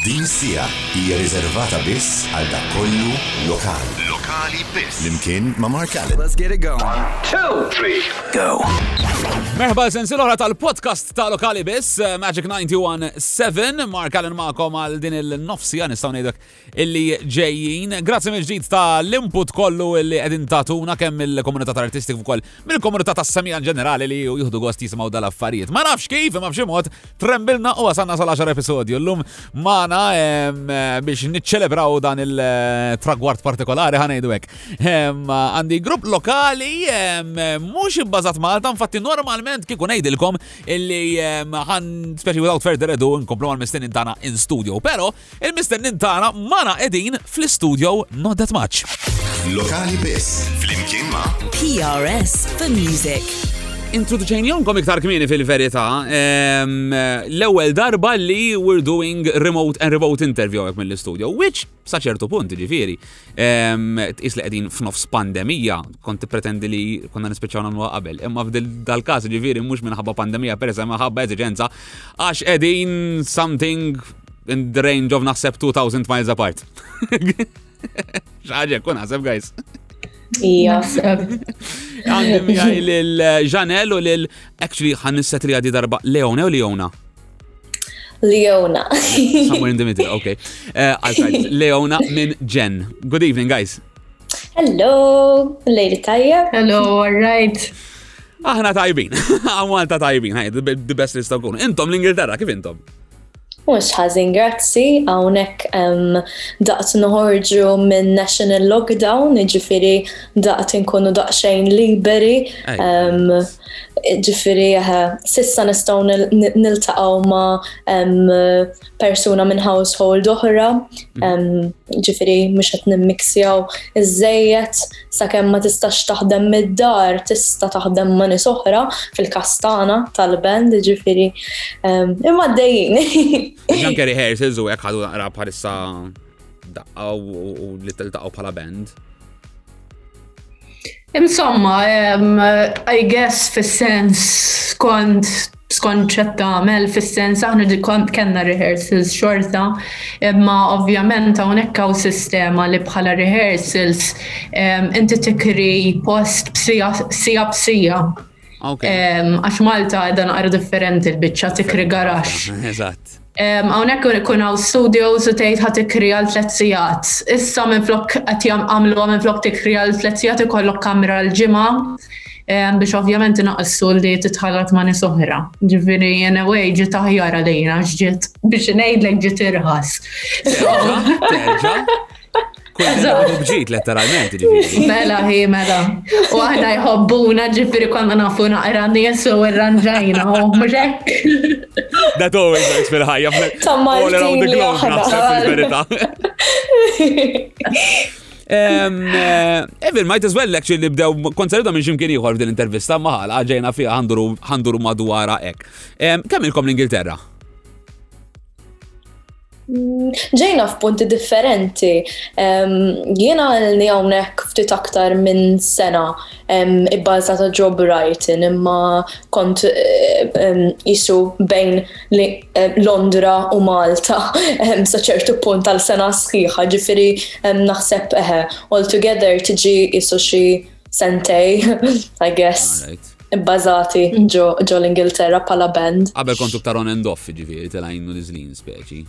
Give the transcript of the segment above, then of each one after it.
Din is-siegħa hija riservata biss għal dak kollu lokali. Lokali biss. Flimkien ma' Mark Allen. Let's get it going. One, two, three, go! Merħba għal sensi l-oħra tal-podcast ta' Lokali Biss, eh, Magic 91.7, Mark Allen ma'kom għal din il-nofsija nistaw ngħidlek illi ġejjin. Grazzi mill-ġdid ta' l-input kollu illi qegħdin tatuna kemm il-komunità tal-artisti fuq ukoll mill-komunità tas-semija ġenerali li jieħdu gost jisimgħu dal-affarijiet. Ma nafx kif, imma b'xi mod trembilna u għasanna sal-10 episodju llum magħna eh, biex niċċelebraw dan il-tragward partikolari ħanejdu hekk. Għandi grupp lokali mhux ibbażat Malta, infatti normalment kieku ngħidilkom illi ħan speċi without further ado nkomplu għal mistenin tagħna in studio, però Il-mistennin tagħna Mara qegħdin fl-istudio Not That Much. Lokali biss, flimkien ma' PRS The Music. Introduċejnjomkom iktar kmini fil-verita, ehm, l-ewel darba li we're doing remote and remote interview għek mill-studio, which saċertu punt ġifiri, ehm, is li għedin f'nofs pandemija, konti pretendi li konna nispeċaw namlu qabel, imma f'dil dal-kas ġifiri mux minħabba pandemija, per eżempju minħabba eżigenza, għax għedin something in the range of naħseb 2000 miles apart. Xaġa, kun għaseb, guys. Ija, Għandi miħaj l-ġanel u l- actually għan nisset li għadi darba Leona u Leona. Leona. Somewhere in the middle, ok. Eh, Leona minn Jen. Good evening, guys. Hello, lady tajja. Hello, all right. Aħna tajbin, għamwal ta' tajbin, ħaj, the best list of Intom l-Ingilterra, kif intom? Mhux ħażin grazzi, hawnhekk hemm daqt noħorġu minn national lockdown, jiġifieri daqt inkunu daqsxejn liberi. Jiġifieri sissa nistgħu niltaqgħu ma' persuna minn household oħra, jiġifieri mhux qed nimmiksjaw iżżejjed. sakemm ma tistax taħdem mid-dar tista' taħdem ma' nies oħra fil-każ tagħna tal-band ġifieri ehm, imma għaddejjin. Anke rehearsals u hekk ħadu naqra bħalissa daqqa u li tiltaqgħu bħala band. Insomma, ehm, I guess fis-sens kont skont ċet tagħmel fis-sens aħna ġi kont kellna rehearsals xorta, imma ovvjament hawnhekk hawn sistema li bħala rehearsals inti tikri post b'sija b'sija. Għax Malta dan qara differenti l-biċċa tikri garax. Eżatt. Hawnhekk ikun hawn studios u tgħid ħa tikri għal tliet sigħat. Issa minflok qed jagħmluha minflok tikri għal tliet sigħat ikollok kamra l-ġimgħa biex ovvjament inaqqsu li titħallat ma' nies oħra. Ġifieri in a way ġiet aħjar għalina x'ġiet biex ngħidlek ġiet irħas. Kull darba bġid letteralment ġifieri. Mela hi mela. U aħna jħobbuna ġifieri konna nafu naqra nies u rranġajna u mhux hekk. That always works fil-ħajja. All around the globe naħseb fil-verità. Eh, Evan, might as well actually nibdew konserida minn ximkien ieħor f'din intervista maħal ġejna fiha ħanduru madwara hekk. Kemm ilkom l-Ingilterra? Ġejna f'punti differenti. Jiena għalni hawnhekk ftit aktar minn sena ibbalza ta' job writing imma kont jisu bejn Londra u Malta sa ċertu punt għal sena sħiħa ġifieri naħseb eħe altogether tiġi isu xi sentej, I guess. Bbażati ġo l-Ingilterra pala band. Qabel kontu ktar on and off, ġifieri, telajnu nizlin speċi.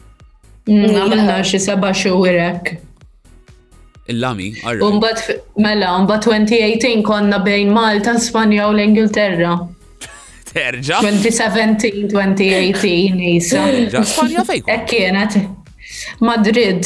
Mm, għamilna xi seba' xewirek. Il-lami, għarri. Umbat, mela, umbat 2018 konna bejn Malta, Spanja u l-Ingilterra. Terġa? 2017, 2018, nisa. Spanja fejn? Ekkienet. Madrid.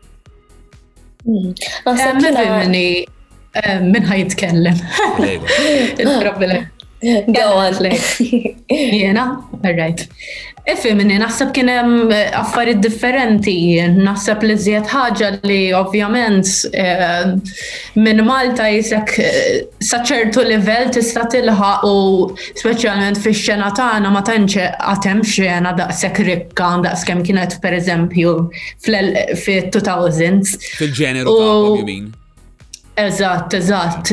Hmm. Minni eh, minn ħaj jitkellem. Għawad le. Jena, right. Ifi minni, naħseb kienem eh, affarijiet differenti, naħseb li zjed ħaġa li ovvjament eh, minn Malta jisek saċertu level tista' tilħaq u speċjalment fi xena tagħna ma tantx għatem xena daqshekk rikka daqskemm kienet pereżempju fil-2000s. Fil-ġeneru ta' min? Eżatt, eżatt,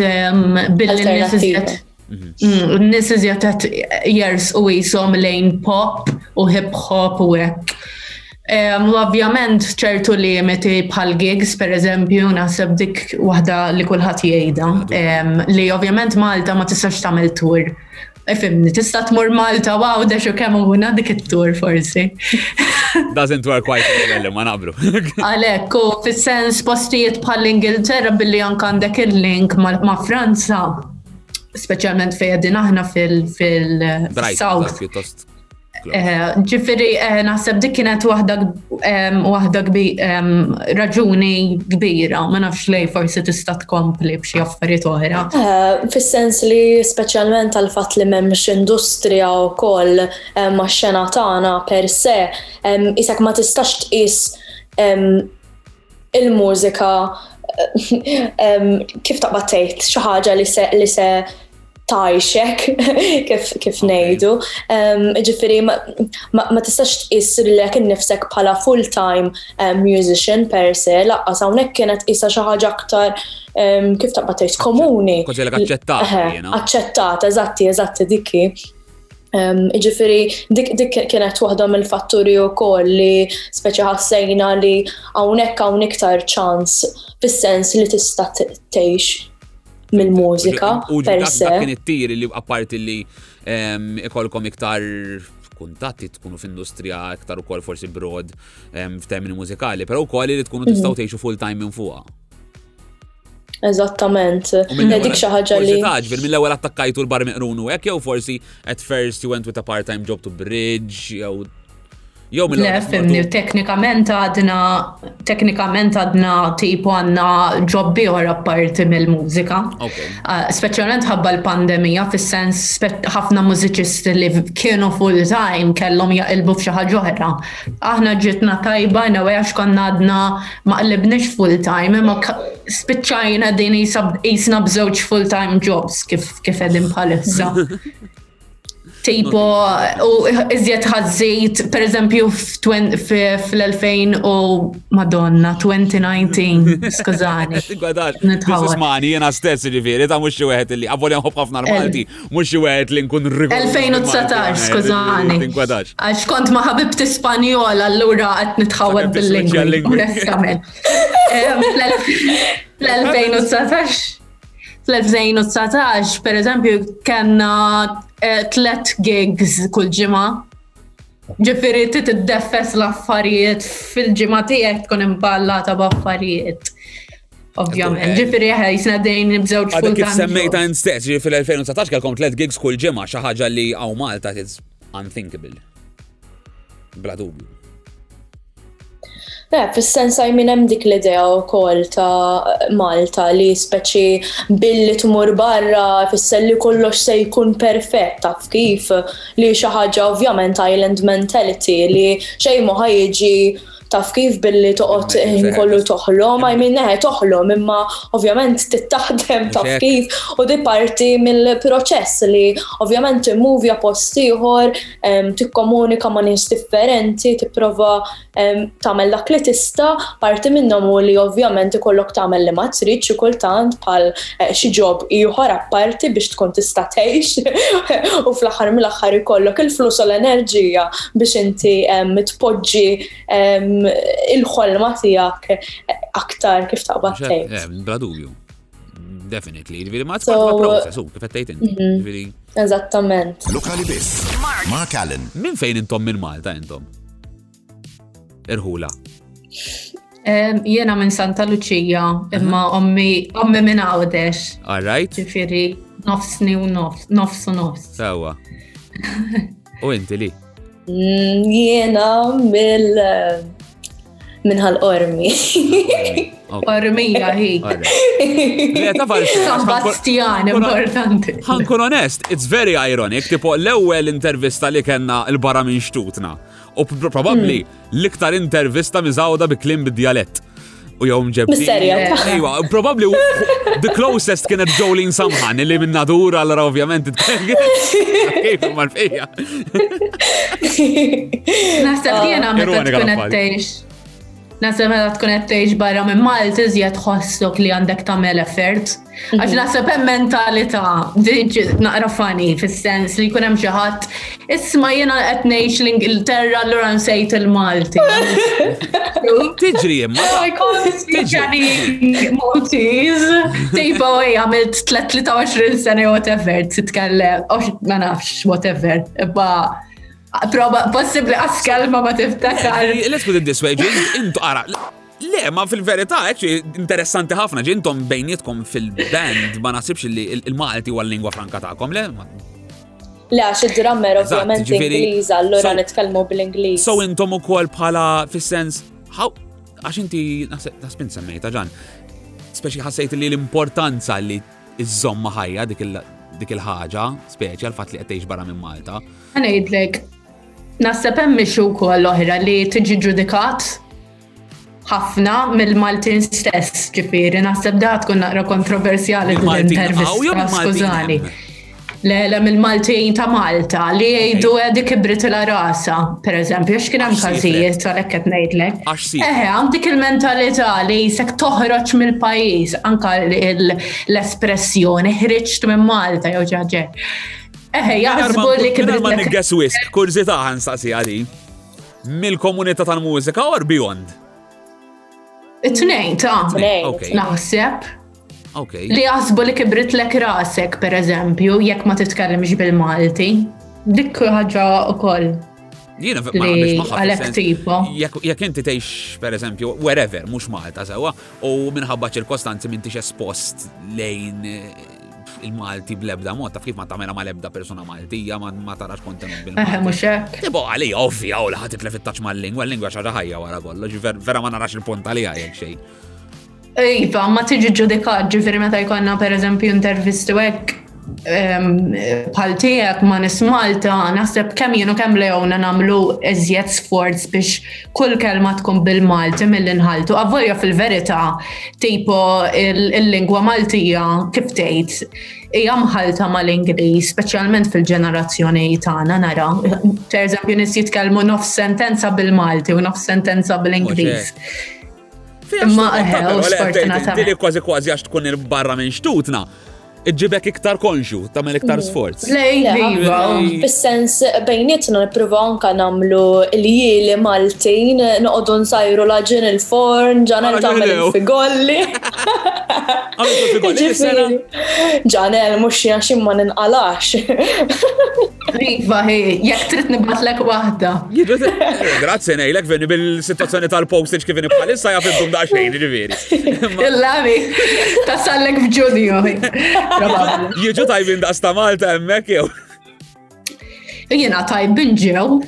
billi nisiżjet. Nisiżjet għet jers u jisom lejn pop u hip hop u hekk. U ovvjament ċertu li meti bħal gigs, per eżempju, naħseb dik waħda li kulħadd jgħidha, li ovvjament Malta ma tistax tagħmel tour Fimni, tista tmur Malta, wow, da xo kemm għuna dik it-tur forsi. Doesn't work quite well, ma nabru. Għalek, u fil-sens postijiet bħal Ingilterra billi għank għandek il-link ma Franza, specialment fejja din aħna fil-South. Eh, ġifiri, eh, naħseb dik kienet waħda waħda raġuni kbira, ma nafx lej forsi tista' tkompli b'xi affarijiet oħra. Eh, fis-sens li speċjalment għal fatt li m'hemmx industrija wkoll ma' xena tagħna per se, isek ma tistax tqis il-mużika kif taqbad tgħid xi ħaġa li se tajxek, kif, kif nejdu. Ġifiri, ma tistax tqis lek innifsek bħala full-time musician per se, laqqas hawnhekk kienet isa xi ħaġa aktar kif taqba tgħid komuni. Kważi aċċettata. Aċċettata, eżatti, eżatti dikki. Ġifiri, dik kienet waħda mill-fatturi u koll li speċi ħassejna li għawnek għawnek iktar ċans fis-sens li tista' tgħix mill-mużika. U per dak se. dak kien it-tir li apparti li em, ikolkom iktar kuntatti tkunu f'industrija iktar ukoll forsi broad em, f'termini mużikali, però wkoll li tkunu tistgħu tgħixu full time minn fuqha. Eżattament. U minn Dik xi ħaġa li. Forsi taġbir mill-ewwel attakkajtu l-bar meqrunu hekk jew forsi at first you went with a part-time job to bridge jew Jew minn Le, fimni, teknikament għadna, teknikament għadna tipu għanna ġobbi oħra parti mill-mużika. Ah, speċjalment ħabba l-pandemija, fis-sens ħafna mużiċisti li kienu full time kellhom jaqilbu f'xi ħaġa oħra. Aħna ġitna tajba newe għax konna għadna ma qlibniex full time, imma spiċċajna din jisna bżewġ full time jobs kif kif qegħdin bħalissa. Tipo, u iżjed ħazzejt, per eżempju, fl-2000 u madonna, 2019, skużani. Għadar, nismani, jena stess ġifiri, ta' mux xiewet li, għavoli nħob ħafna l-Malti, mux xiewet li nkun rribu. 2019, skużani. Għax kont ma ħabibti Spanjol, allura għat nitħawad bil-lingwa. Fl-2019. Fl-2019, per eżempju, kellna eh, tlet gigs kull ġimgħa. Ġifieri trid iddeffes l-affarijiet fil-ġimgħa tiegħek tkun imballata b'affarijiet. Ovvjament, eh. ġifieri ħajsna dejn b'żewġ full Għadek kif semmejta instess, ġifieri fil-2019 kellkom tlet gigs kull ġimgħa xi ħaġa li għaw Malta is unthinkable. Bla dubju. Eh, fis-sens minn hemm dik l-idea wkoll ta' Malta li speċi billi tmur barra fisser li kollox se jkun perfett taf kif li xi ħaġa ovvjament island mentality li xejn ma jiġi taf kif billi toqgħod ħin kollu toħlom, I mean neħe toħlom imma ovvjament tittaħdem taf kif u di parti mill-proċess li ovvjament movie post ieħor tikkomunika ma' nies differenti, tipprova tagħmel dak li tista' parti minnhom u li ovvjament ikollok tagħmel li ma tridx kultant bħal xi job ieħor apparti biex tkun tista' tgħix u fl-aħħar mill-aħħar ikollok il-flus u l-enerġija biex inti tpoġġi il-ħolma tiegħek aktar kif taqbad tgħid. Eh, bla dubju. Definitely. Ġifieri ma tfadwa process, u kif qed inti. Mhm. Eżattament. Lokali biss. Mark Allen. Minn fejn intom minn Malta intom? Irħula. Jena minn Santa Lucia, imma ommi ommi minn għawdex. All right. Ġifiri, nofsni u nofs, nofs u nofs. Sawa. U inti li? Mm, jena mill minn ħal-ormi. Ormija hi. Sebastian, importanti. Ħankun onest, it's very ironic, tipo l-ewwel intervista li kena l-barra minn xtutna. U probabbli hmm. l-iktar intervista miżawda bi klim bid-dialett. U jew mġebbi. Misterja. Ejwa, probabbli the closest kienet Jolene Samhan li minna dur allora ovvjament kif mal fija. Naħseb jiena meta tkun qed Nasib meta tkun qed tgħix barra minn Malti żjed ħossok li għandek tagħmel effort. Għax mhm. nasib hemm mentalità naqra fani fis-sens li jkun hemm xi ħadd isma' jiena qed ngħix l-Ingilterra allura nsejt il-Malti. Tiġri imma. Maltiż. Tejba ej għamilt 23 sena whatever titkellem, ma nafx whatever. Ba' Proba, possibli għas kelma ma tiftakar. Eh, let's put it this way, ġin, intu għara. Le, ma fil-verità, actually, interessanti ħafna, ġintom bejnietkom fil-band, ma nasibx li il-Malti u l-lingwa franka ta'kom, le? Le, għax id-drummer ovvjament Ingliż, allura nitkellmu bl-Ingliż. So intom ukoll bħala fis-sens, għax inti naħseb semmejta ġan, speċi ħassejt li l-importanza li iżżommha ħajja dik il-ħaġa, speċi għal fatt li qed tgħix barra minn Malta. Ngħidlek, naħseb hemm ixu wkoll oħra li tiġi ġudikat ħafna mill-Maltin stess, ġifieri naħseb da tkun naqra kontroversjali l-intervista, skużani. l-elem il-Maltin ta' Malta li jgħidu eh, dik ibritila rasa, per eżempju, għax kien hemm każijiet għalhekk qed ngħidlek. Eħe, għam dik il-mentalità li jisek toħroġ mill-pajjiż anka l-espressjoni ħriġt minn Malta jew ġaġe. Eħe, jaħsbu li kien. Ma nigges wisq, kurżità ħansaqsi għadi. Mill-komunità tal-mużika or beyond? It-tnejn ta' naħseb. Okay. Li jasbu li kibritlek rasek, per eżempju, jekk ma titkellimx bil-Malti. Dik ħaġa u koll. Jina ma għandix maħħa. Jekk inti tgħix, per eżempju, wherever, mhux Malta sewa, u minħabba ċirkostanzi minn tix espost lejn eh, il-Malti bl-ebda mod, taf kif ma tamela ma l-ebda persona Maltija, ma tarax kontenut bil eh, Mux hekk. Ibo għalija ovvja u li ħadd itlef it-taċ mal-lingwa, l-lingwa xaġa ħajja wara kollox, vera ma narax il-punt għalija jekk xejn. Iva, ma tiġi ġudikat, ġifiri meta jkollna per eżempju intervisti hekk ehm, bħal tiegħek ma' nis Malta, naħseb kemm jienu kemm lejona nagħmlu eżjed sforz biex kull kelma tkun bil-Malti mill nħaltu. Avvolja fil-verità, tipo il-lingwa Maltija kif tgħid hija mħalta mal-Ingliż, speċjalment fil-ġenerazzjoni tagħna nara. Per eżempju, nis jitkellmu nofs sentenza bil-Malti u nofs sentenza bil-Ingliż. Imma eħe, u sfortunatament. Dili kważi kważi għax tkun il-barra minn xtutna. Iġibek iktar konxu, tamel iktar mm. sforz. Lej, viva. Bis-sens bejnietna nippruvaw anka namlu l-jili Maltin, noqogħdu nsajru laġin il-forn, ġanel tagħmel il-figolli. Ġanel, mhux xi ma ninqalax. Iva, hi, jekk trid nibgħatlek waħda. Grazzi ngħidlek veni bil-sitwazzjoni tal-postage kif inhi bħalissa jaf intum da xejn, ġifieri. Illami, tasallek f'Ġunju. Jiġu tajbin daqs ta' Malta hemmhekk jew. Jiena tajbin ġew.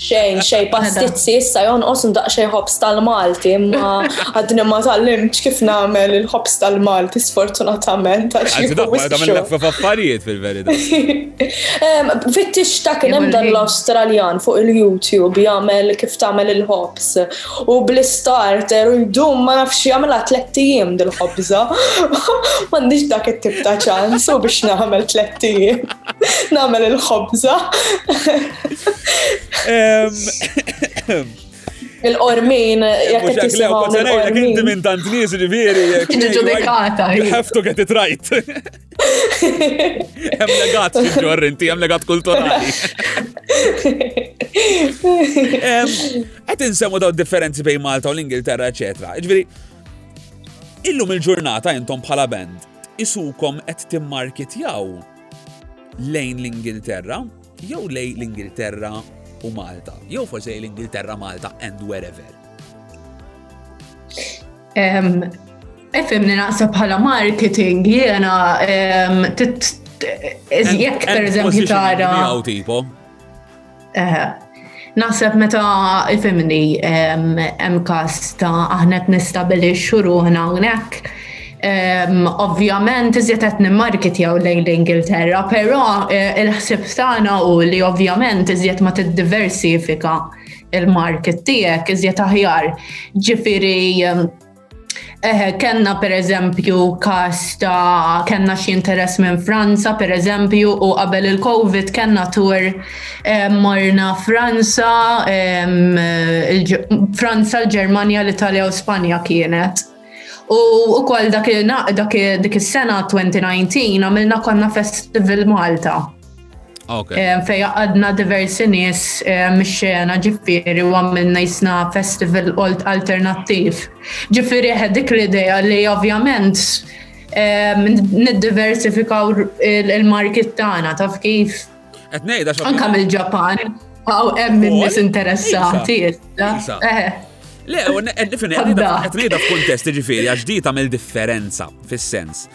Xejn, xejn, pastizzi issa jonqos ndaq xejn ħobs tal-Malti, imma għadni ma tal-limċ kif nagħmel il-ħobs tal-Malti sfortunatament. Għadni daqqa mill leffa f'affarijiet fil-verità. Fittix ta' kien hemm dan l-Awstraljan fuq il-YouTube jagħmel kif tagħmel il-ħobs U bl-istarter u jdum ma nafx jagħmilha tlett ijiem dil-ħobża. M'għandix dak it-tip ta' ċans u biex nagħmel tlett ijiem. Nagħmel il-ħobża. Il-qormin, jekk qed jisimgħu il-qormin. Inti minn tant nies ġifieri. Ġudikata. You have to get it right. Hemm legat ġorr inti, hemm legat kulturali. Qed insemmu daw differenzi bejn Malta u l-Ingilterra, eċetera. Ġifieri, illum il-ġurnata intom bħala band isukom qed timmarkitjaw lejn l-Ingilterra jew lejn l-Ingilterra u Malta, jew forsi l-Ingilterra Malta and wherever. Efem li naqsa bħala marketing jiena jekk per eżempju tara. tipo. Naħseb meta ifimni hemm każ ta' aħna qed nistabilixxu ruħna hawnhekk. Ovvjament iżjed qed nimmarketjaw lejn l-Ingilterra, però eh, il-ħsieb tagħna u li ovvjament iżjed ma tiddiversifika il-market tiegħek iżjed aħjar. Ġifieri Eħe, kenna per eżempju kas ta' kenna xie interess minn Franza, per eżempju, u qabel il-Covid kenna tur eh, morna Franza, eh, Franza, l-Germania, l-Italja u Spanja kienet. U ukoll dak dak dik is-sena 2019 għamilna konna Festival Malta. Okay. Eh, fej għadna diversi nies eh, mix-xena ġifiri u għamilna jisna festival old alternattiv. Ġifiri eh, dik l-ideja li ovvjament nid-diversifikaw il-market tagħna taf kif. Etnejda xo. Anka mill-Ġapan, għaw hemm nies interessati. Le, etnejda f'kuntest ġifiri għax di tagħmel differenza fis-sens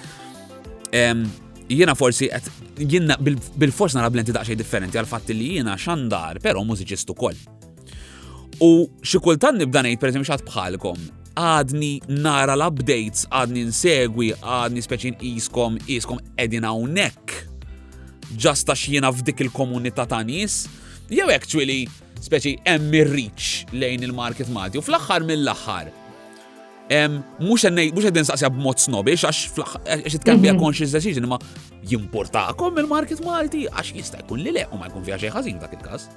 jiena forsi qed jiena bil-fors nara blenti daqsxejn differenti għal fatt li jiena xandar, però mużiċist ukoll. U xi kultant nibda ngħid pereżempju xatt bħalkom, għadni nara l-updates, għadni nsegwi, għadni speċi nqiskom, iskom qegħdin hawnhekk. Ġasta x'jiena f'dik il-komunità ta' nies, jew actually speċi hemm ir-reach lejn il-market Malti u fl-aħħar mill-aħħar Mux għedin saqsja b'mod snobix, għax għax it can be a mhm. conscious decision, ma jimportakom il-market Malti, għax jista' jkun li le, u ma jkun fija xejn ħażin dak il-każ.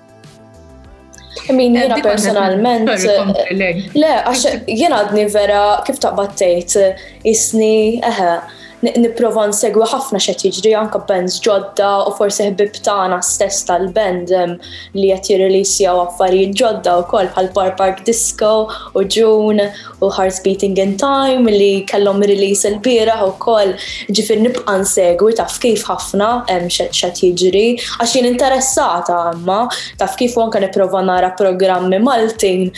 Min jena personalment. Le, għax jena għadni vera kif taqbattejt isni, eħe, nipprova nsegwi ħafna x'qed jiġri anke b'bands ġodda u forsi ħbib tagħna stess tal-band li qed jirreleasew affarijiet ġodda wkoll bħal Bar Park Disco u June u Hearts Beating in Time li kellhom release il-bieraħ ukoll. Ġifier nibqa' nsegwi taf kif ħafna x'qed jiġri għax jien interessata imma taf kif u anke nipprova nara programmi Maltin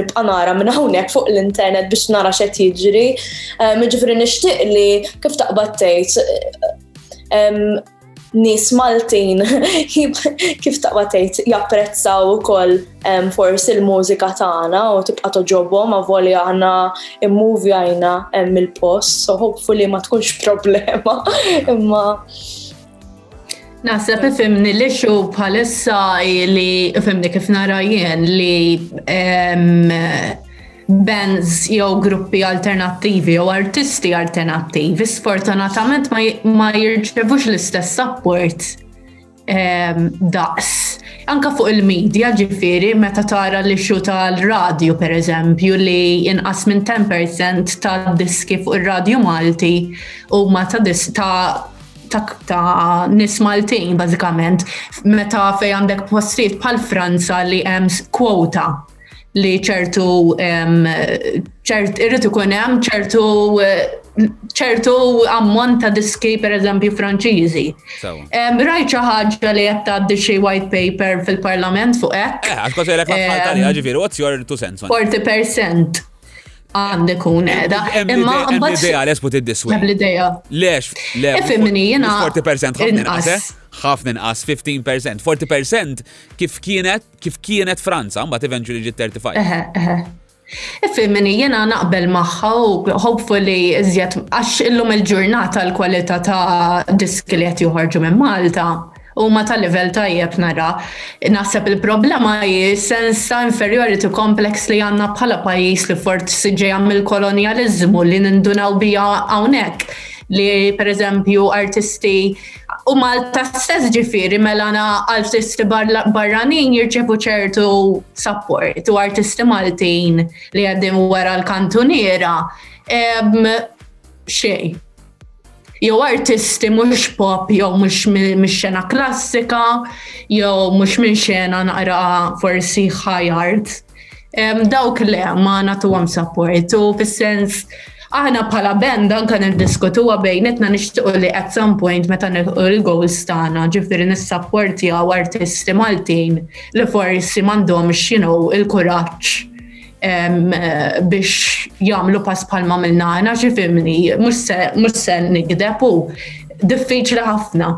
nibqa' nara minn hawnhekk fuq l-internet biex nara x'qed jiġri. Jiġifieri nixtieq li kif taqbad tgħid nies Maltin kif taqbad tgħid japprezzaw ukoll forsi l-mużika tagħna u tibqa' toġobhom avoli aħna mmuvjajna mill-post, so hopefully ma tkunx problema imma Naħseb ifimni li xu bħalissa li ifimni kif nara jien li bands jew gruppi alternattivi jew artisti alternattivi sfortunatament ma jirċevux l-istess support daqs. Anka fuq il-medja ġifiri meta tara li xu tal-radju per eżempju li inqas minn 10% tal-diski fuq il-radju Malti u ma ta' ta', ta nis Maltin bażikament meta fej għandek postijiet bħal Franza li hemm kwota li ċertu ċert irrid ikun hemm ċertu ċertu ammont ta' diski per eżempju Franċiżi. Rajt xi ħaġa li qed tgħaddi xi white paper fil-Parlament fuq hekk. Eh, għax kont jgħidlek ma' Italja, eh, ġifieri what's your two cents? 40%. għandi kun edha. Imma għambat. L-ideja l esbut id-diswi. L-ideja. Lex, le. Fimni, jena. 40% ħafna inqas. Eh? ħafna inqas, 15%. 40% kif kienet, kif kienet Franza, mbagħad eventually ġiet 35. Eħe, eħe. Fimni, jena naqbel maħħa u hopefully iżjed għax illum il-ġurnata l-kwalità ta' diski li qed joħorġu minn Malta Huma ta' livell tajjeb nara. Naħseb il-problema hi sens ta' inferiority complex li għandna bħala pajjiż li forsi ġejja mill-kolonjaliżmu li nindunaw biha hawnhekk li pereżempju artisti u Malta stess ġifieri mela na artisti barranin jirċevu ċertu support u artisti Maltin li għeddim wara l-kantuniera xej. jew artisti mhux pop jew mhux mix-xena klassika jew mhux minn xena naqra forsi high art. Dawk le ma nagħtuhom support u fis-sens aħna bħala band anke niddiskutuha bejnietna nixtiequ li at some point meta nilħu l-goals tagħna ġifieri nissapportjaw artisti Maltin li forsi m'għandhomx you know il-kuraġġ biex jagħmlu pass bħal ma minna għana ġifimni, mhux se nigdeb u diffiċli ħafna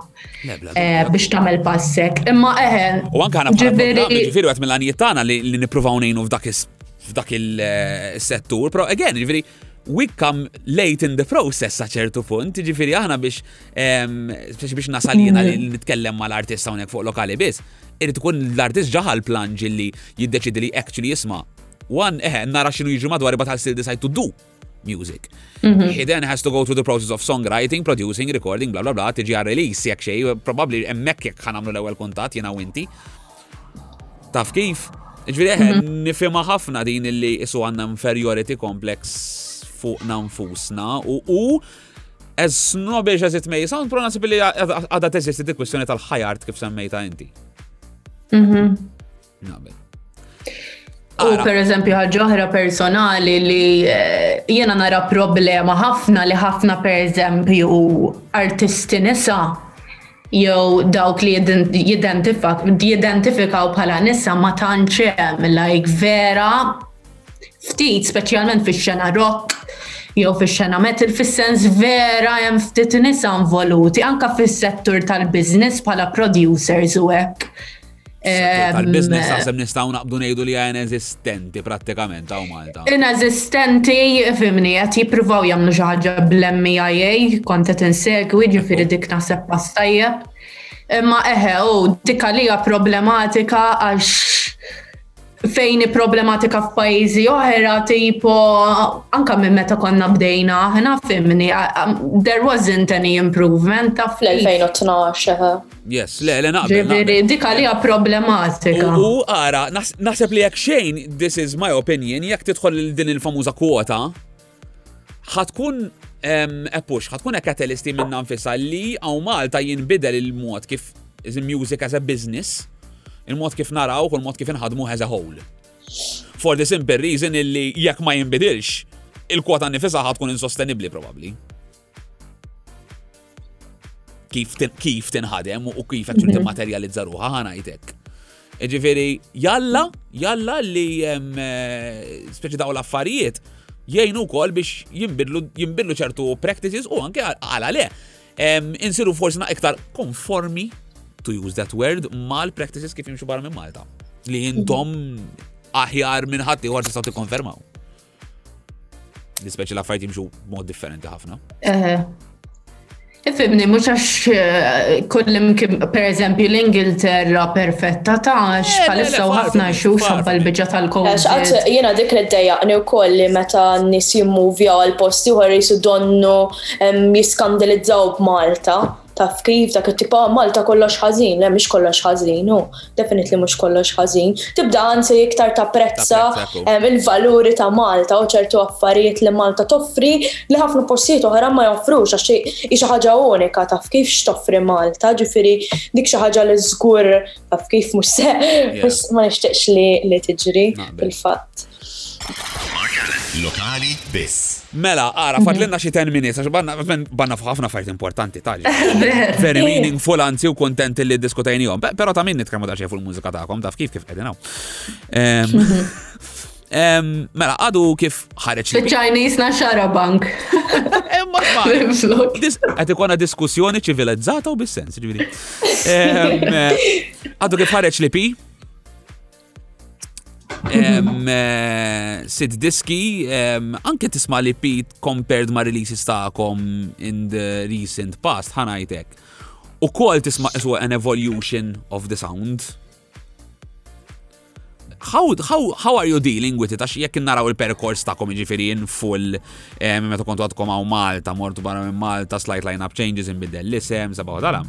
eh, biex tagħmel passek. Imma eħen. Eh, u anke għana ġifieri ġifieri għat mill-għanijiet tagħna li nippruvaw ngħinu f'dak f'dak il-settur, eh, pero again, ġifieri we come late in the process sa ċertu punt, ġifiri aħna biex biex nasalina li mm. nitkellem ma l-artist hawnhekk fuq lokali biss, irid ikun l-artist ġaħal plan ġilli jiddeċidi li actually jisma' one eh nara x'inhu jiġri madwar ibad still decide to do music. Mhm. He then has to go through the process of songwriting, producing, recording, bla bla bla, tiġi għal release jekk xej, probably hemmhekk jekk ħanamlu l-ewwel kuntatt jiena u inti. Taf kif? Ġviri, eh, mhm. nifima ħafna din illi isu għanna inferiority complex fuq nanfusna u u as snobbish as it may sound, pro nasib li għada teżisti di kwestjoni tal-ħajart kif semmejta inti. Mhm. Nabel. U per eżempju ħagġoħra personali li eh, jena nara problema ħafna li ħafna per eżempju artisti nisa jew dawk li jidentifikaw bħala nisa ma tantx hemm like vera ftit speċjalment fix-xena rock jew fix-xena metal fis-sens vera hemm ftit nisa involuti anke fis-settur tal-business bħala producers u hekk. Tal-biznes ehm, naħseb nistgħu naqbdu ngħidu li għajn eżistenti prattikament għaw Malta. Ineżistenti, fimni, qed jippruvaw jagħmlu xi ħaġa bl-MIA, e kont qed insegwi, ġifieri dik naħseb pass tajjeb. Imma eħe, u dik għalija problematika għax fejn hi problematika f'pajjiżi oħra tipo anka minn meta konna bdejna aħna fimni there wasn't any improvement ta' fl-2012. Yes, le, le naqbel. Ġifieri dik għalija problematika. U ara, naħseb li jekk xejn this is my opinion jekk tidħol din il-famuża kwota ħatkun eppux, ħatkun e katalisti minna nfisa li għaw Malta jinbidel il-mod kif music as a business, il-mod kif naraw u l-mod kif inħadmu as a whole. For the simple reason illi jekk ma jinbidilx, il-kwota nifisa ħatkun insostenibli probabli. Kif, kif tinħadem u kif qed mhm. timmaterjalizza ruħha ħana jtek. Ġifieri jalla, jalla li eh, speċi daw l-affarijiet jgħinu wkoll biex jinbidlu ċertu practices u anke għala le. Insiru forsi na iktar konformi to use that word mal practices kif jimxu barra minn Malta. Li jintom aħjar minn ħadd ieħor tistgħu tikkonfermaw. L-ispeċi l-affarijiet jimxu mod differenti ħafna. Ifimni, mux għax eh, kullim kim, per eżempju, l-Ingilterra perfetta tax, palissa u ħafna xu xabba l-bġa tal-kowx. Jena dik li d-dajja, għani u koll li meta nis jimmuvja għal-posti u għarrisu donnu jiskandalizzaw b'Malta. taf kif dak it-tip ah, Malta kollox ħażin, le mhix kollox ħażin, u definitely mhux kollox ħażin. Tibda anzi iktar tapprezza il-valuri ta' Malta u ċertu affarijiet li Malta toffri li ħafna postijiet oħra ma joffrux għax hi xi ħaġa unika taf kif x'toffri Malta, ġifieri dik xi ħaġa li żgur taf kif mhux se ma nixtieqx li tiġri fil-fatt. Mark Allen, lokali biss. Mela, għara, mhm. fadlinna xie 10 minutes, għax banna fuq ħafna fajt importanti tal. Very meaningful, anzi, u kontent li diskutajni jom. Pero ta' minn nitkellmu daċċe fuq il-mużika ta'kom, taf kif kif edinaw. Mela, għadu kif ħareċ. Il-Chinese na xara bank. Emma Għet ikona diskussjoni ċivilizzata u bis-sens, ġiviri. Għadu kif ħareċ li pi? Eh, sit diski, anke tisma li Pete compared ma releases ta'kom in the recent past, ħanajtek. U kol tisma isu an evolution of the sound. How, how, how are you dealing with it? Għax jekk naraw il-perkors ta'kom ġifiri in full, eh, meta kontu għadkom għaw Malta, mortu barra minn Malta, slight line-up changes, inbidel l-isem, sabaw dalam.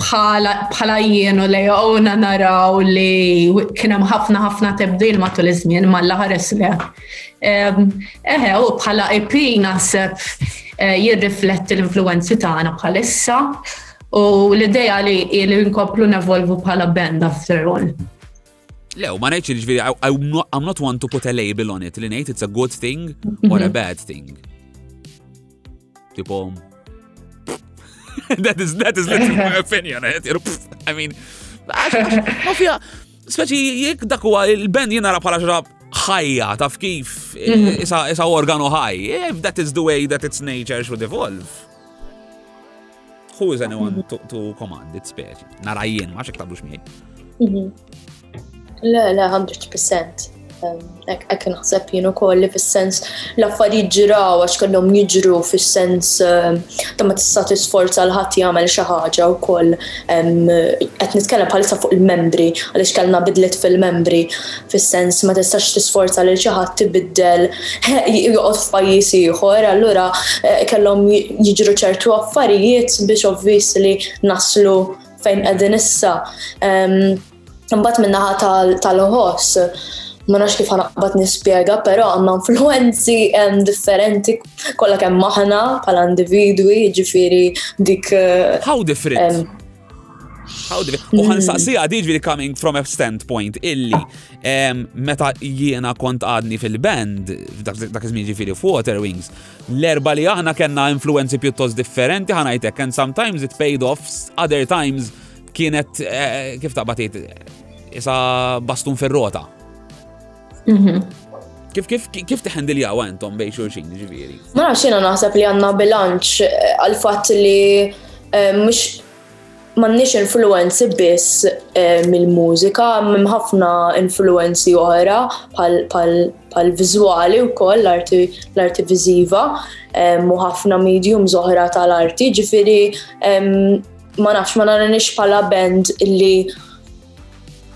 bħala jien u lejona naraw li kienem ħafna ħafna tebdil matul iż-żmien malla ħares le. Eħe, u bħala IP e naħseb eh, jirrifletti l-influenzi tagħna bħalissa u l-ideja li li nkomplu nevolvu bħala band after all. Le, u ma ngħidx li ġifieri I'm not one to put a label on it li ngħid it's a good thing or a mhm. bad thing. Tipo that is that is literally my opinion. Eh? I mean, ma fija, speċi jek dak huwa il-band jiena bħala xrab ħajja, taf kif, eh, mhm. isa organu ħaj, if that is the way that its nature should evolve. Who is anyone to, to command it speċi? Nara jien, ma xek tablux miej. Mhm. Le, le, 100%. Ek naħseb jien u koll li fil-sens l-affarijiet ġiraw għax kellhom jiġru fil-sens ta' ma tista' tisforza l-ħadd jagħmel xi ħaġa wkoll qed nitkellem bħalissa fuq il-membri għaliex kellna bidlet fil-membri fis-sens ma tistax tisforza lil xi ħadd ibiddel joqgħod f'pajjiż ieħor, allura eh, kellhom jiġru ċertu affarijiet biex ovvis li naslu fejn qegħdin issa. Imbagħad min-naħa tal-ħoss ma nafx kif ħanaqbad nispjega, però għandna influenzi differenti kollha kemm aħna bħala individwi, jiġifieri dik. Eh, How different? U għan saqsi għadi ġviri coming from a standpoint illi meta jiena kont għadni fil-band, dak iż-żmien ġifiri f'Water Wings, l-erba li aħna kena influenzi pjuttost differenti ħanajtek, and sometimes it paid off, other times kienet eh, kif taqbatit isa bastun fil-rota. Mhm. Kif kif kif teħendiljaw għandhom bej xulxin ġifieri? Ma nafx jiena naħseb li għandna bilanċ eh, għal fatt li eh, mhux m'għandniex influenzi biss eh, mill-mużika, hemm ħafna influenzi oħra bħal viżwali wkoll l-arti viżiva u ħafna mediums oħra tal-arti, ġifieri ma nafx ma naranix bħala band li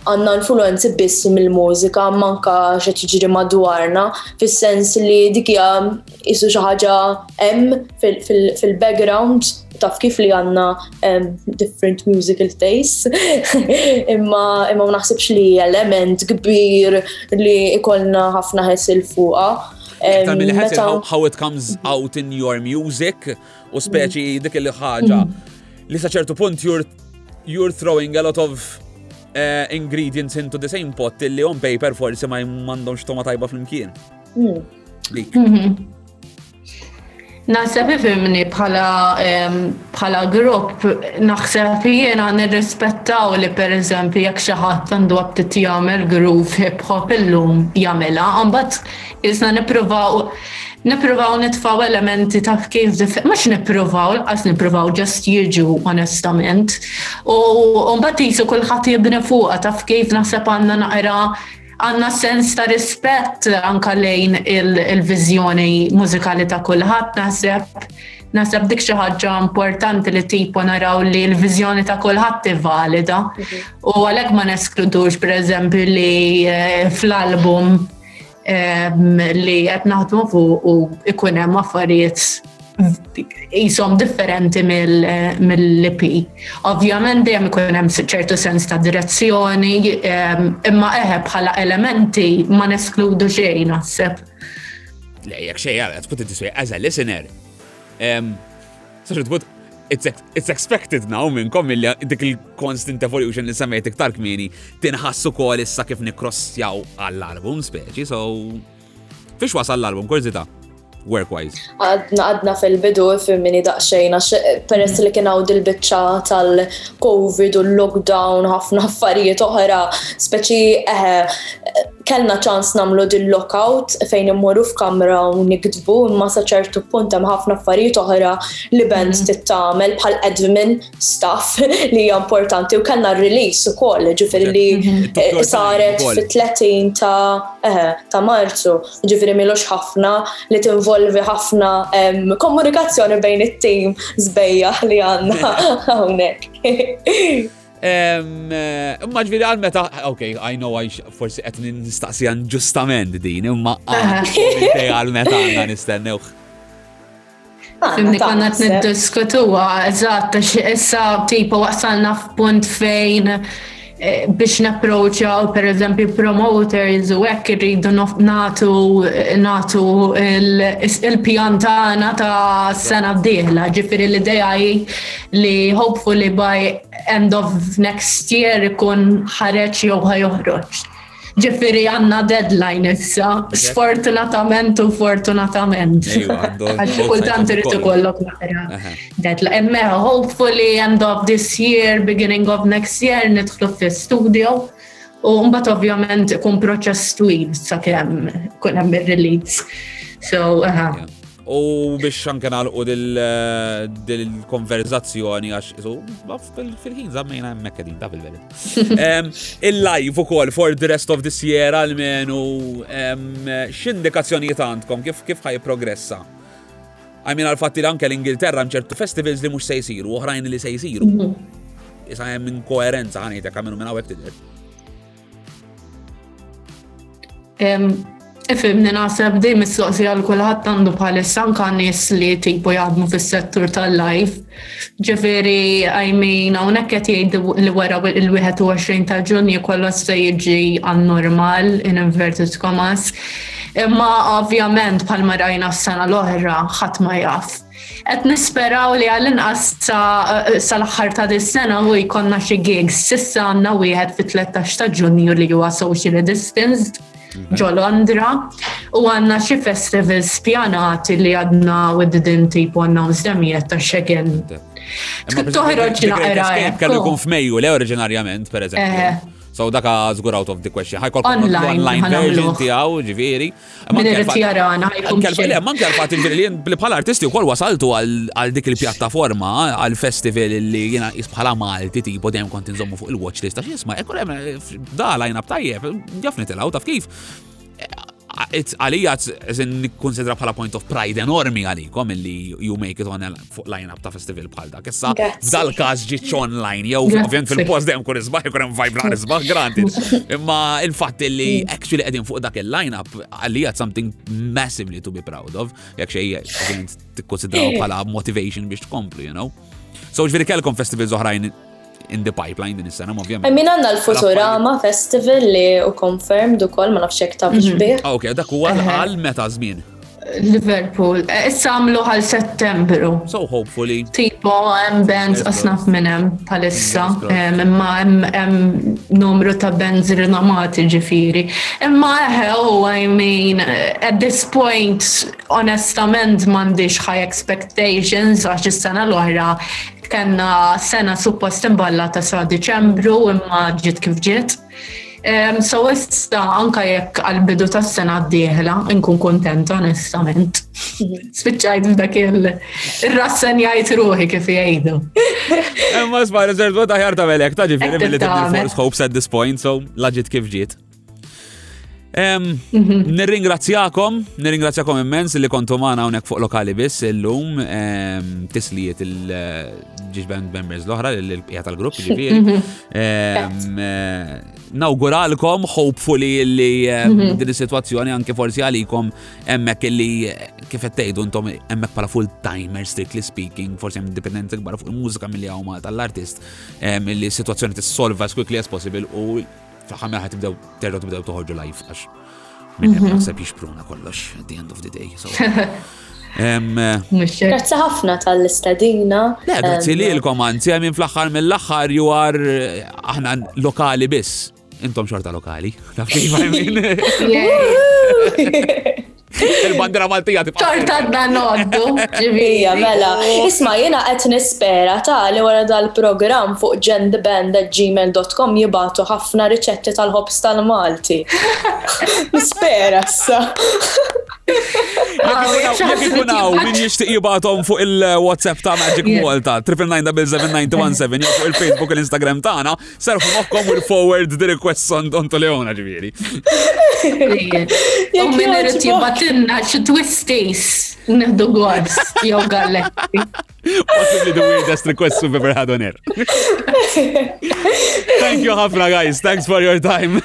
għanna influenzi biss mill-mużika manka xa tiġri madwarna fis-sens li dik hija isu xi ħaġa hemm fil-background taf kif li għanna different musical taste imma imma ma naħsibx li element kbir li ikollna ħafna ħesil fuqa. How it comes out in your music, u speċi dik li ħaġa li sa ċertu punt you're, you're throwing a lot of uh, ingredients into the same pot li on paper forsi ma jmandomx toma tajba fl-imkien. Mm. Mhm. Naħseb ifimni bħala bħala grupp naħseb jiena nirrispettaw li pereżempju jekk xi ħadd għandu aptit jagħmel groove hip hop illum jagħmilha, imbagħad Isna nippruvaw nippruvaw nitfaw elementi ta' kif mhux nippruvaw laqas nippruvaw ġast jiġu onestament. U mbagħad jisu kulħadd jibni fuqha taf kif naħseb għandna naqra għandna sens ta' rispett anka lejn il-viżjoni mużikali ta' kulħadd naħseb Nasab dik xi ħaġa importanti li tipo naraw li l-viżjoni ta' kulħadd valida. Mhm. U għalhekk ma neskludux pereżempju li eh, fl-album li qed naħdmu fuq u ikun hemm affarijiet jisom differenti mill-IP. Ovvjament dejjem ikun hemm ċertu sens ta' direzzjoni, imma eħe bħala elementi ma neskludu xejn naħseb. Le, jekk xejn għal tkun tiswi as a listener. it's expected now minnkom illi dik il-constant evolution li semmejt iktar kmini tinħassu kol issa kif nikrossjaw għall-album speċi, so fiex wasal l-album, kurzita, work-wise? Għadna għadna fil-bidu fil-mini daqxejna, peress li kien għawd il-bicċa tal-Covid u l-lockdown, ħafna affarijiet oħra, speċi eħe, eh, kellna ċans nagħmlu din lockout fejn immorru f'kamra u niktbu imma sa ċertu punt hemm ħafna affarijiet oħra li band mm. tittamel bħal admin staff li hija importanti u kellna release ukoll ġifieri li mm-hmm. eh, saret fit-30 ta' eh, ta' Marzu ġifieri milux ħafna li tinvolvi ħafna komunikazzjoni bejn it-tim żbejja li għandna hawnhekk. Imma ġviri għal meta, ok, I know I forsi qed nistaqsija ġustament din, imma għal meta għandna nistennewh. Ah, Fimni konna t-niddiskutu għazat, xie issa tipo waqsalna f'punt fejn eh, biex napproċaw per eżempju promoters u hekk irridu natu natu il-pjan tagħna ta' sena d-dieħla, ġifieri l-idea hi li hopefully by end of next year ikun ħareġ jew ħajoħroġ. Ġifiri għanna deadline issa, sfortunatament u fortunatament. Għax kultant irrid ikollok naqra. Deadline, emme hopefully end of this year, beginning of next year, nidħlu fi studio. U mbagħad ovvjament ikun proċess twil sakemm kun hemm ir-release. So, uh -huh. yeah. U biex anke nagħlqu dil-konverzazzjoni għax isu fil-ħin żammejna hemmhekk qegħdin ta' fil-verit. Il-live ukoll for the rest of this year għalmenu x'indikazzjonijiet għandkom kif kif ħaj progressa? Għajmin għal-fatti l-anke l-Ingilterra mċertu festivals li mux se jisiru, uħrajn li se jisiru. Mhm. Isa jem inkoerenza ħanajtek għaminu minna għek tidher. Ifimni naħseb di mistoqsi għal kulħadd għandu bħalissa anka nies li tipu jaħdmu fis-settur tal-live. Ġifieri għajmin hawnhekk qed jgħid li wara il-21 ta' Ġunju kollox se jiġi għan-normal in inverted commas. Imma ovvjament bħalma rajna s-sena l-oħra ħadd ma jaf. Qed nisperaw li għall-inqas sal-aħħar ta' dis-sena u jkollna xi gigs. Sissa għandna wieħed fit-13 ta' Ġunju li huwa socially distanced mhm. ġo Londra u għanna xi festival spjanati li għadna with the didn't tape announce them yet ta' xekin. Toħroġ naqra. Kellu jkun f'Mejju le oriġinarjament, per eżempju. Eh. So daka zgur out of the question. Ħajkol online version tiegħu ġifieri. Min irid jarana ħajkun xejn. Le, manka l-fatt li li bħala artisti wkoll wasaltu għal dik il-pjattaforma għal festival li jiena qis bħala Malti tipo dejjem kont inżommu fuq il-watch list għax jisma' hekk hemm eh, dala jiena b'tajjeb, jaf nitilgħu taf kif. Għalija nikkonsidra bħala point of pride enormi għalikom illi you make it on fuq line-up ta' festival bħal dak. Issa, dal każ ġiċ online, jew ovvjament fil-post dejjem kun isbaħ, jkun hemm vibe naqra isbaħ, granted. Imma il-fatt li mm. actually qegħdin fuq dak il-line-up għalija something massively to be proud of, jekk xejn tikkonsidraw bħala motivation biex tkomplu, you know. So ġviri kellkom festivals oħrajn in the pipeline din is-sena, ovvjament. Emmin għanna l-Futurama Festival li u confirmed ukoll ma nafx hekk ta' mhm. bih. Ah, ok, dak huwa għal meta żmien. Liverpool. Eh, issa għamlu għal settembru. So hopefully. Tipo, hemm bands asnaf minn hemm palissa, imma hemm numru ta' bands rinamati ġifiri. Imma eħe, oh, I mean, at this point, onestament m'għandix high expectations għax is-sena l-oħra Kenna sena suppost imballata sa' Diċembru imma ġiet kif ġiet. So issa anka jekk għal-bidu tas sena d-dieħla, nkun kontent onestament. Mhm. Spiċċajt f'dak il-rassen jgħid ruħi kif jgħidu. Imma żbar, iżerdu ta' ħjar ta' melek, ta' ġifieri mill-li tibni force hope at this point, so laġit kif ġiet. Mhm. Nirringrazzjakom, nirringrazzjakom immens li kontu maħna unek fuq lokali biss illum tislijiet il-ġiġben eh, members l-oħra l-pija tal-grupp ġifiri. Mhm. Eh, nawguralkom, hopefully li mhm. din situazzjoni anke forsi għalikom emmek illi kifet tejdu intom emmek pala full timer strictly speaking, forsi hemm dipendenti kbar fuq il-mużika mill-li għawma tal-artist, illi situazzjoni tissolva as quickly as possible u Fl-aħħar mill-aħħar tibdew terġgħu tibdew toħorġu live għax minn hemm mhm. naħseb jixpruna kollox at the end of the day. Grazzi ħafna tal-istadina. Grazzi li l-kom għanzi għamin fl-axħar mill-axħar ju għar eh, aħna lokali biss. Intom xorta lokali. Taf kif għamin? Il-bandra Maltija tibqa'. Torta għadna noddu, ġivija, mela. Isma' jiena qed nispera tali wara dal-programm fuq gendband@gmail.com jibgħatu ħafna riċetti tal-ħobż tal-Malti. Nispera issa. Jekk ikun hawn min jixtieq jibgħathom fuq il-WhatsApp ta' Magic Malta 999 jew fuq il-Facebook u l-Instagram tagħna, Sarfu moħkom will forward the request on Don Leona ġviri. U minn irrit jibatinna xi twisties neħdu għors jew galletti. Possibly the weirdest request we've ever had on air. Thank you ħafna guys, thanks for your time.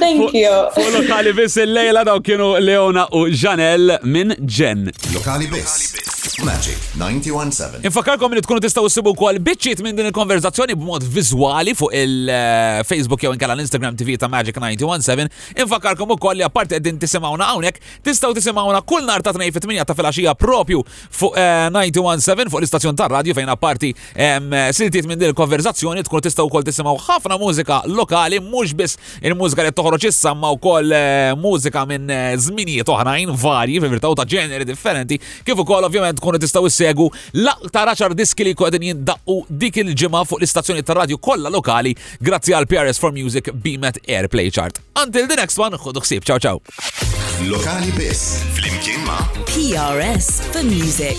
Thank you. Fu lokali biss il-lejla daw kienu Leona u Janel minn Jen. Lokali biss. Magic 91.7 Infakarkom li tkunu tistaw sibu kol bitċiet minn din il-konverzazzjoni b'mod vizuali fuq il-Facebook jew inkella l-Instagram TV ta' Magic 91.7. Infakarkom u koll li appart eddin tisimawna għawnek, tistaw tisimawna kull nar ta' 2 fit ta' filaxija propju fuq 91.7 eh, fuq l-istazzjon ta' radio fejn apparti siltiet minn din il-konverzazzjoni tkunu tistaw kol tisimaw ħafna mużika lokali mhux biss Il-mużika li toħroġ issa ma wkoll eh, mużika minn eh, żminijiet oħrajn varji fil-virtaw ta' ġeneri differenti, kif ukoll ovvjament tkunu tistgħu issegu l-aktar għaxar diski li kodin jindaqqu dik il-ġimgħa fuq l-istazzjoni tar-radju kollha lokali grazzi għal PRS for Music Beamet Airplay Chart. Until the next one, ħodu ħsieb, ciao ciao. Lokali biss, flimkien ma' PRS for Music.